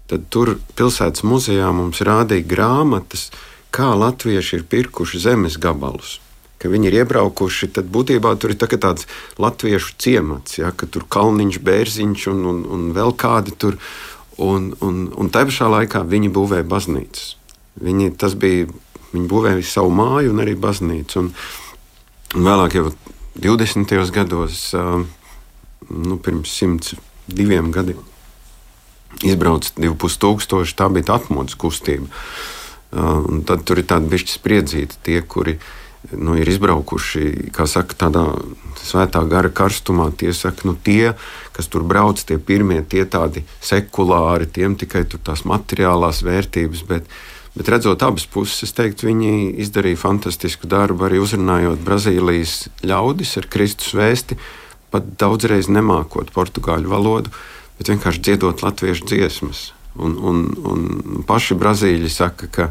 tad tur pilsētas muzejā mums rādīja grāmatas, kā latvieši ir pirkuši zemes gabalus. Ka viņi ir iebraukuši, tad būtībā tur ir tā tāds latviešu ciemats, ja, ka tur kalniņš, bērziņš un, un, un vēl kādi tur. Un, un, un tā pašā laikā viņi būvēja baznīcas. Viņi, bija, viņi būvēja savu māju un arī baznīcu. Un, un vēlāk, jau 20. gados, nu, pirms simts diviem gadiem. Izbraucis 2,5 tūkstoši, tā bija atmodas kustība. Uh, tad tur ir tādi bišķi spriedzīti, tie, kuri nu, ir izbraukuši, saka, tādā svētā gara karstumā. Tie saka, nu, tie, kas tur brauc, tie pirmie, tie tādi sekulāri, tiem tikai tās materiālās vērtības. Bet, bet redzot abas puses, es teiktu, viņi izdarīja fantastisku darbu arī uzrunājot Brazīlijas ļaudis ar Kristus vēstuli pat daudzreiz nemākot portugāļu valodu, bet vienkārši dziedot latviešu dziesmas. Un, un, un paši Brazīļi saka, ka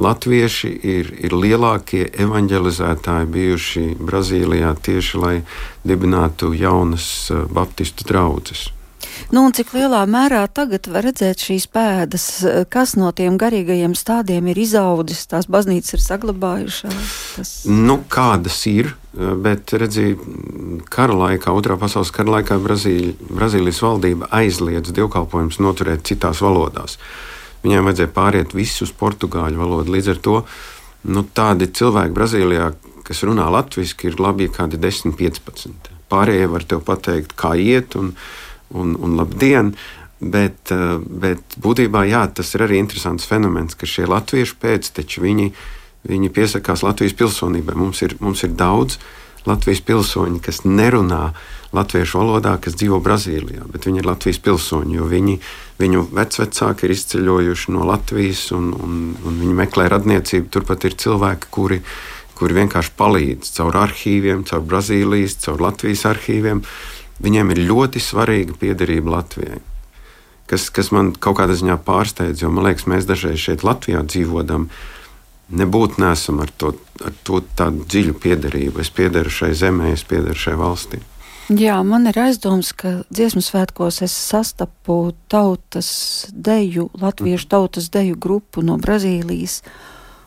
latvieši ir, ir lielākie evanģelizētāji bijuši Brazīlijā tieši lai dibinātu jaunas eh, baptistu draugas. Nu, cik lielā mērā tagad var redzēt šīs pēdas, kas no tiem garīgajiem stādiem ir izaudzis, tās baznīcas ir saglabājušās? Tas... Nu, kādas ir, bet redziet, kara laikā, otrā pasaules kara laikā Brazīļ, Brazīlijas valdība aizliedz dievkalpojumus noturēt citās valodās. Viņiem vajadzēja pāriet visu uz portugāļu valodu. Līdz ar to nu, tādi cilvēki Brazīlijā, kas runā latviešu, ir labi kādi 10, 15. Pārējie var te pateikt, kā iet. Un, un, un labdien! Bet, eh, bet būtībā jā, tas ir arī interesants fenomens, ka šie latviešu pēcteči viņi, viņi piesakās Latvijas pilsonībai. Mums ir, mums ir daudz Latvijas pilsoņu, kas nerunā latviešu valodā, kas dzīvo Brazīlijā, bet viņi ir Latvijas pilsoņi, jo viņi, viņu vecvecāki ir izceļojuši no Latvijas un, un, un viņi meklē radniecību. Turpat ir cilvēki, kuri, kuri vienkārši palīdz caur arhīviem, caur Brazīlijas, caur Latvijas arhīviem viņiem ir ļoti svarīga piederība Latvijai. Kas, kas man kaut kādā ziņā pārsteidz, jo man liekas, mēs dažreiz šeit Latvijā dzīvojam, nebūtu nesam ar to, ar to tādu dziļu piederību. Es piederu šai zemē, es piederu šai valstī. Jā, man ir aizdoms, ka dziesmu svētkos es sastapu tautas deju, latviešu tautas deju grupu no Brazīlijas.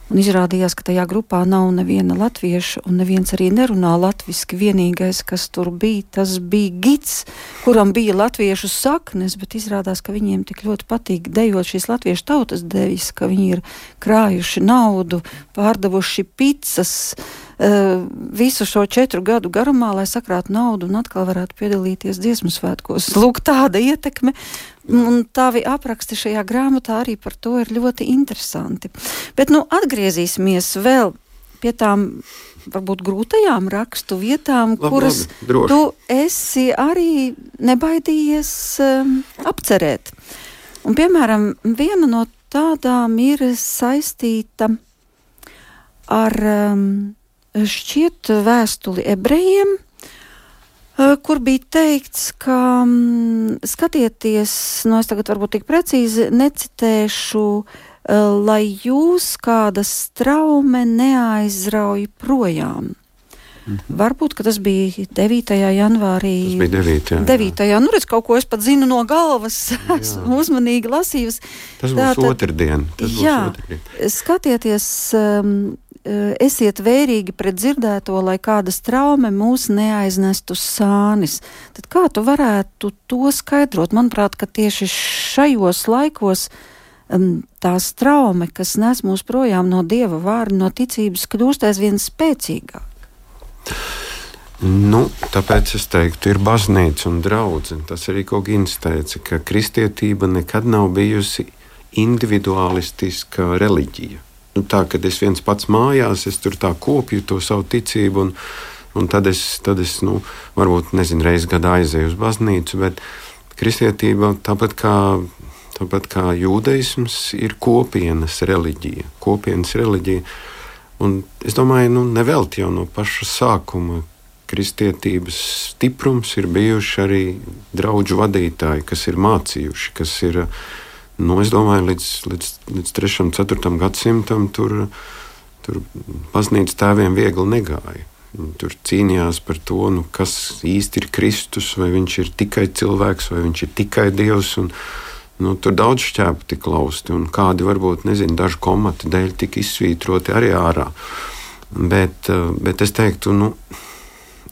Un izrādījās, ka tajā grupā nav neviena latvieša, un neviens arī nerunā latviešu. Vienīgais, kas tur bija, tas bija gids, kuram bija latviešu saknes, bet izrādās, ka viņiem tik ļoti patīk dejot šīs latviešu tautas devis, ka viņi ir krājuši naudu, pārdevuši pizzas uh, visu šo četru gadu garumā, lai sakrātu naudu un atkal varētu piedalīties dziesmu svētkos. Lūk, tāda ietekme. Un tavi apraksti šajā grāmatā arī par to ir ļoti interesanti. Bet nu, atgriezīsimies vēl pie tām varbūt grūtajām rakstu vietām, labi, kuras labi, tu esi arī nebaidījies um, apcerēt. Un, piemēram, viena no tādām ir saistīta ar um, šķiet vēstuli ebrejiem, kur bija teikts, ka mm, skatieties, no nu es tagad varbūt tik precīzi necitēšu, uh, lai jūs kāda straume neaizrauj projām. -hmm. Varbūt tas bija 9. janvārī. Tas bija 9. Jā, 9. Jā. Nu, redz, kaut ko es pat zinu no galvas, esmu uzmanīgi lasījusi. Tas būs Tātad, otrdien. Tas jā, būs otrdien. skatieties, um, Eh, esiet vērīgi pret dzirdēto, lai kāda traume mūs neaiznestu sānis. Tad kā tu varētu to skaidrot? Manuprāt, ka tieši šajos laikos um, tā traume, kas nes mūs projām no dieva vārda, no ticības, kļūst aizvien spēcīgāka. Nu, tāpēc es teiktu, ir baznīca un draudzene. Tas arī ko Gins teica, ka kristietība nekad nav bijusi individualistiska reliģija. Nu, tā, kad es viens pats mājās, es tur tā kopju to savu ticību, un, un tad es, tad es nu, varbūt nezinu, reizes gadā aizēju uz baznīcu, bet kristietība, tāpat kā, tāpat kā jūdaisms, ir kopienas reliģija. Kopienas reliģija. Un es domāju, nu, nevelti jau no paša sākuma kristietības stiprums ir bijuši arī draugu vadītāji, kas ir mācījuši, kas ir, nu, es domāju, līdz, līdz, līdz 3. un 4. gadsimtam tur, tur baznīcas tēviem viegli negāja. Viņi tur cīnījās par to, nu, kas īsti ir Kristus, vai viņš ir tikai cilvēks, vai viņš ir tikai Dievs. Un, nu, tur daudz šķēpu tika lausti, un kādi varbūt nezinu, dažu komatu dēļ tika izsvītroti arī ārā. Bet, bet es teiktu, nu,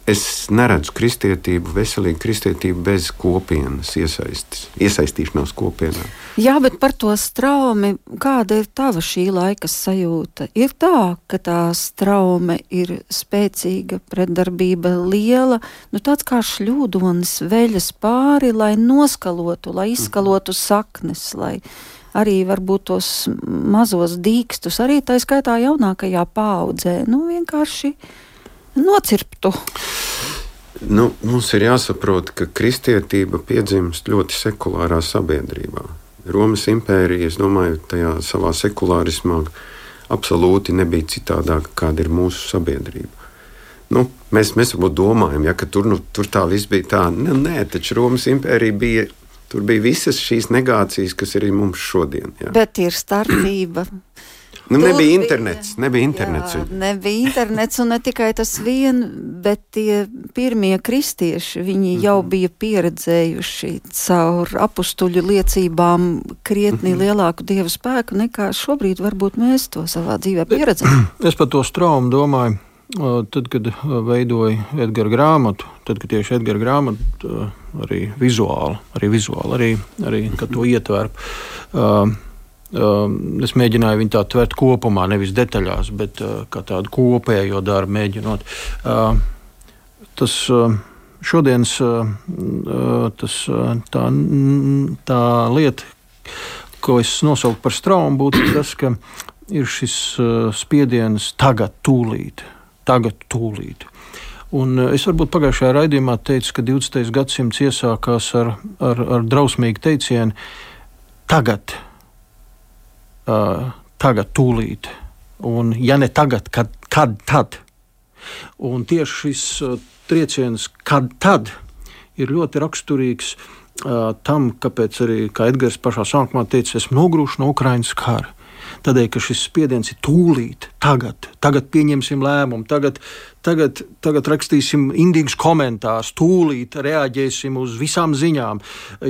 Es neredzu kristietību, veselīgu kristietību bez kopienas iesaistis, iesaistīšanās kopienā. Jā, bet par to straumi, kāda ir tava šī laika sajūta? Ir tā, ka tā straume ir spēcīga, pretdarbība liela, nu tāds kā šļūdonis veļas pāri, lai noskalotu, lai izskalotu saknes, lai arī varbūt tos mazos dīkstus, arī tā skaitā jaunākajā paudzē, nu vienkārši nocirptu? Nu, mums ir jāsaprot, ka kristietība piedzimst ļoti sekulārā sabiedrībā. Romas impērija, es domāju, tajā savā sekulārismā absolūti nebija citādāka, kāda ir mūsu sabiedrība. Nu, mēs, mēs varbūt domājam, ja, ka tur, nu, tur tā viss bija tā. Nu, nē, taču Romas impērija bija. Tur bija visas šīs negācijas, kas ir mums šodien. Jā. Bet ir starpība. Nu, nebija internets. Nebija internets. Jā, nebija internets, un ne tikai tas vien, bet tie pirmie kristieši, viņi mm -hmm. jau bija pieredzējuši caur apstuļu liecībām krietni mm -hmm. lielāku dievu spēku nekā šobrīd varbūt mēs to savā dzīvē pieredzam. Es par to straumu domāju. Tad, kad veidoju Edgara grāmatu, tad, kad tieši Edgara grāmatu arī vizuāli, arī vizuāli, arī, arī to ietver. Uh, Um, es mēģināju viņu tā tvert kopumā, nevis detaļās, bet uh, kā tādu kopējo darbu mēģinot. Uh, tas uh, šodienas tas, tā, tā lieta, ko es nosaucu par straumu, būtu tas, ka ir šis spiediens tagad, tūlīt. Tagad, tūlīt. Un es varbūt pagājušajā raidījumā teicu, ka 20. gadsimts iesākās ar, ar, ar drausmīgu teicienu: tagad, uh, tagad, tūlīt. Un, ja ne tagad, kad, kad tad? Un tieši šis uh, trieciens, kad tad, ir ļoti raksturīgs uh, tam, kāpēc arī, kā Edgars pašā sākumā teica, esmu nogrūšs no Ukraiņas kara. Tādēļ, ka šis spiediens ir tūlīt, tagad, tagad pieņemsim lēmumu, tagad, tagad, tagad rakstīsim indīgus komentārus, tūlīt reaģēsim uz visām ziņām.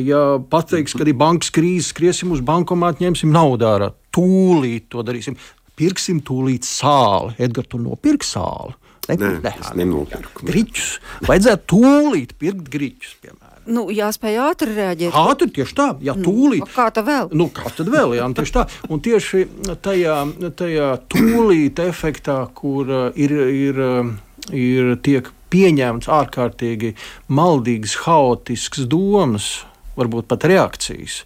Ja pateiks, ka ir bankas krīze, skriesim uz bankomātu, ņemsim naudu ārā. Tūlīt to darīsim. Pirksim tūlīt sāli. Edgars, tu nopirksi sāli. Ne, Nē, ne, es nenopirku. Griķus. Vajadzētu tūlīt pirkt griķus, piemēram. Nu, jāspēj ātri reaģēt. Ātri tieši tā, jā, mm. tūlīt. Nu, kā tā vēl? Nu, kā tad vēl, jā, tieši tā. Un tieši tajā, tajā tūlīt efektā, kur uh, ir, ir, uh, ir tiek pieņemts ārkārtīgi maldīgs, haotisks domas varbūt pat reakcijas.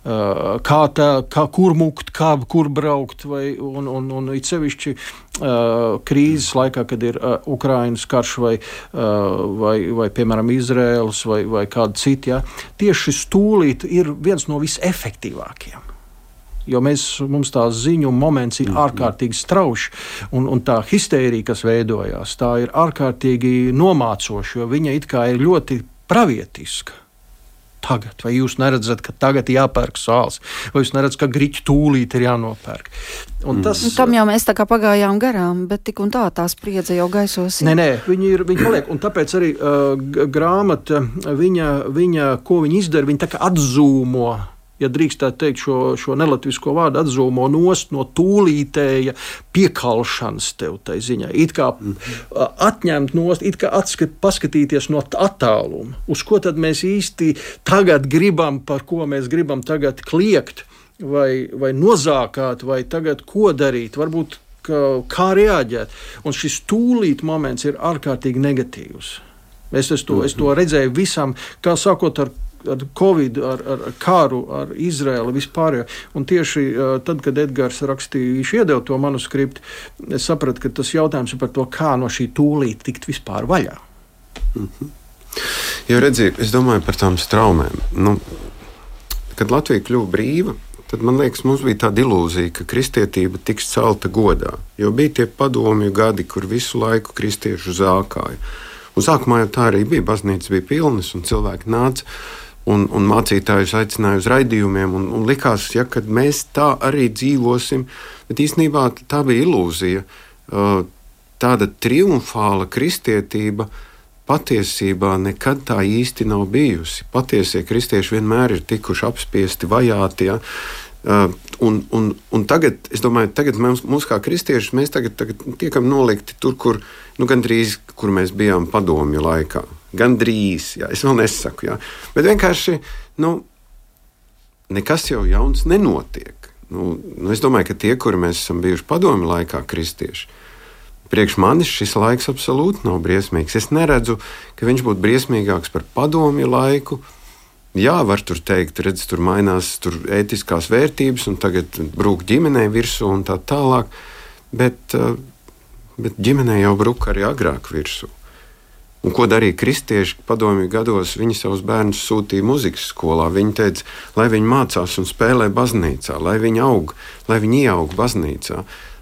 Uh, kā tā, kā kur mukt, kā, kur braukt, vai, un, un, un it sevišķi uh, krīzes laikā, kad ir uh, Ukrainas karš vai, vai, vai piemēram, Izraels vai, vai kāda cita. Ja? Tieši šis tūlīt ir viens no visefektīvākajiem. Jo mēs, mums tā ziņu moments ir mm-hmm. ārkārtīgi strauji, un, un tā histērija, kas veidojās, tā ir ārkārtīgi nomācoša, jo viņa it kā ir ļoti pravietiska tagad, vai jūs neredzat, ka tagad ir jāpērk sāls, vai jūs neredzat, ka grīķi tūlīt ir jānopērk. Un tas, mm. Tam jau mēs tā kā pagājām garām, bet tik un tā tā spriedze jau gaisos. Nē, nē, viņi ir, viņi paliek, un tāpēc arī uh, grāmata, viņa, viņa, ko viņi izdara, viņa tā kā atzūmo ja drīkst tā teikt, šo, šo nelatvisko vārdu atzīmo nost no tūlītēja piekalšanas tev tai ziņā. It kā atņemt nost, it kā atskat, paskatīties no attāluma. Uz ko tad mēs īsti tagad gribam, par ko mēs gribam tagad kliegt, vai, vai nozākāt, vai tagad ko darīt. Varbūt kā reaģēt. Un šis tūlīt moments ir ārkārtīgi negatīvs. Es, es, to, es to redzēju visam, kā sākot ar ar Covid, ar, ar, ar karu, ar Izraēlu vispār. Un tieši tad, kad Edgars rakstīja, viņš iedeva to manuskriptu, es sapratu, ka tas jautājums ir par to, kā no šī tūlīt tikt vispār vaļā. Mm -hmm. Jo redziet, es domāju par tām straumēm. Nu, kad Latvija kļuva brīva, tad man liekas, mums bija tāda ilūzija, ka kristietība tiks celta godā. Jo bija tie padomju gadi, kur visu laiku kristiešu zākāja. Un sākumā jau tā arī bija. Baznīca bija pilnas un cilvēki nāca. Un, un mācītājus aicināja uz raidījumiem, un, un likās, ja mēs tā arī dzīvosim. Bet īstenībā tā bija ilūzija. Tāda triumfāla kristietība uh, patiesībā nekad tā īsti nav bijusi. Patiesie kristieši vienmēr ir tikuši apspiesti, vajāti. Ja? Uh, un, un, un tagad, es domāju, tagad mums, mums kā kristiešiem, mēs tagad, tagad tiekam nolikti tur, kur nu, gandrīz kur mēs bijām padomju laikā. Gandrīz, jā, es vēl nesaku, jā. bet vienkārši nu, nekas jau jauns nenotiek. Nu, nu, es domāju, ka tie, kuri mēs esam bijuši padomju laikā, kristieši, Priekš manis šis laiks absolūti nav briesmīgs. Es neredzu, ka viņš būtu briesmīgāks par padomju laiku. Jā, var tur teikt, redz, tur mainās tur ētiskās vērtības, un tagad brūk ģimenei virsū un tā tālāk. Bet, eh, bet ģimenei jau bruka arī agrāk virsū. Un ko darīja kristieši padomju gados? Viņi savus bērnus sūtīja muzikas skolā. Viņi teica, lai viņi mācās un spēlē baznīcā, lai viņi aug, lai viņi ieaug baznīcā.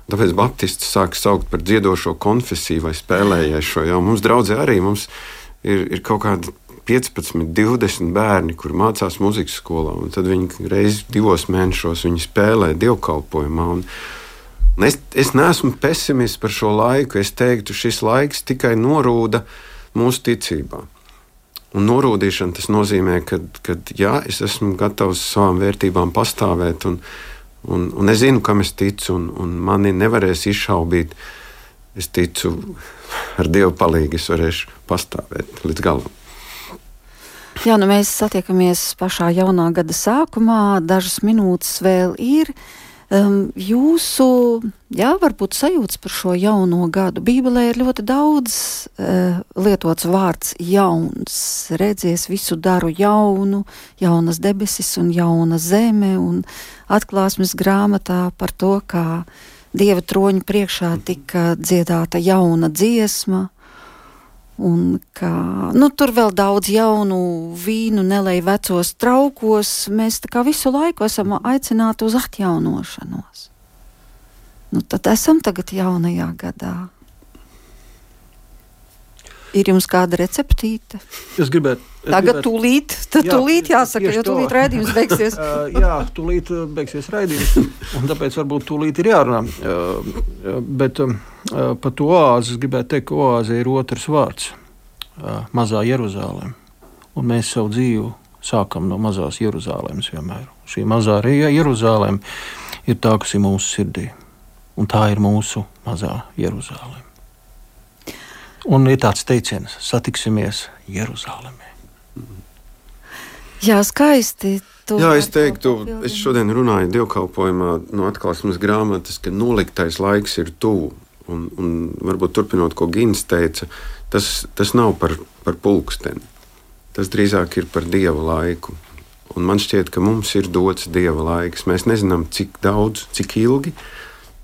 Tāpēc Baptisti sāk saukt par dziedošo konfesiju vai spēlējiešo. Jau mums draudzē arī mums ir, ir kaut kādi 15, 20 bērni, kur mācās muzikas skolā. Tad viņi reizes divos mēnešos spēlē dievkalpojumā. Un es, es neesmu pesimists par šo laiku. Es teiktu, šis laiks tikai norūda mūsu ticībā. Un norūdīšana tas nozīmē, ka, ka jā, es esmu gatavs savām vērtībām pastāvēt. Un, Un, un es zinu, kam es ticu, un, un mani nevarēs izšaubīt. Es ticu, ar Dievu palīdzību es varēšu pastāvēt līdz galam. Jā, nu mēs satiekamies pašā jaunā gada sākumā. Dažas minūtes vēl ir. Um, jūsu, jā, varbūt sajūtas par šo jauno gadu. Bībelē ir ļoti daudz uh, lietots vārds jauns. Redzies, visu daru jaunu, jaunas debesis un jauna zeme. Un atklāsmes grāmatā par to, kā dieva troņa priekšā tika dziedāta jauna dziesma. Un kā, nu, tur vēl daudz jaunu vīnu, nelēja vecos traukos. Mēs visu laiku esam aicināti uz atjaunošanos. Nu, tad esam tagad jaunajā gadā. Ir jums kāda receptīte? Es gribētu. Es Tagad gribētu, tūlīt, tad jā, tūlīt jāsaka, jo tūlīt raidījums beigsies. uh, jā, tūlīt beigsies raidījums, un tāpēc varbūt tūlīt ir jārunā. Uh, bet uh, par to oāzi es gribētu teikt, ka oāze ir otrs vārds uh, - mazā Jeruzalem. Un mēs savu dzīvi sākam no mazās Jeruzalemes vienmēr. Šī mazā Jeruzalem ir tā, kas ir mūsu sirdī. Un tā ir mūsu mazā Jeruzalem. Un ir tāds teiciens, satiksimies Jeruzalemē. Jā, skaisti. Jā, es teiktu, es šodien runāju dievkalpojumā no atklāsmes grāmatas, ka noliktais laiks ir tuvu. Un, un varbūt turpinot, ko Gins teica, tas, tas nav par, par pulksteni. Tas drīzāk ir par dieva laiku. Un man šķiet, ka mums ir dots dieva laiks. Mēs nezinām, cik daudz, cik ilgi,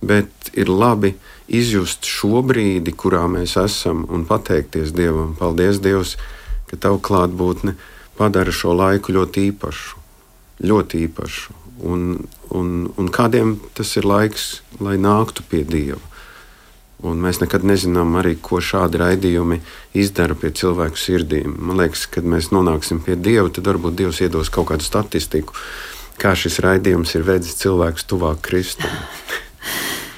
bet ir labi, izjust šo brīdi, kurā mēs esam, un pateikties Dievam. Paldies, Dievs, ka Tava klātbūtne padara šo laiku ļoti īpašu. Ļoti īpašu. Un, un, un kādiem tas ir laiks, lai nāktu pie Dieva. Un mēs nekad nezinām, arī, ko šādi raidījumi izdara pie cilvēku sirdīm. Man liekas, kad mēs nonāksim pie Dieva, tad varbūt Dievs iedos kaut kādu statistiku, kā šis raidījums ir veids cilvēkus tuvāk Kristum.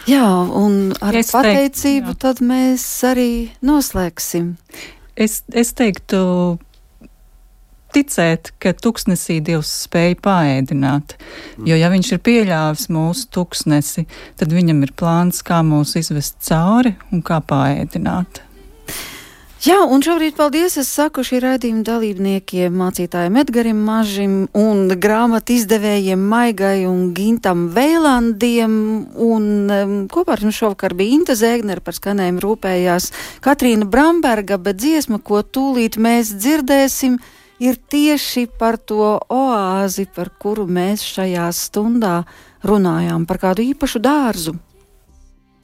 Jā, un ar es pateicību teiktu, tad mēs arī noslēgsim. Es, es teiktu, ticēt, ka tuksnesī Dievs spēja paēdināt. Jo, ja viņš ir pieļāvis mūsu tuksnesi, tad viņam ir plāns, kā mūs izvest cauri un kā paēdināt. Jā, un šobrīd paldies es saku šī raidījuma dalībniekiem, mācītājiem Edgarim Mažim un grāmatu izdevējiem Maigai un Gintam Vēlandiem. Un um, kopā ar jums šovakar bija Inta Zēgner par skanējumu rūpējās Katrīna Bramberga, bet dziesma, ko tūlīt mēs dzirdēsim, ir tieši par to oāzi, par kuru mēs šajā stundā runājām, par kādu īpašu dārzu.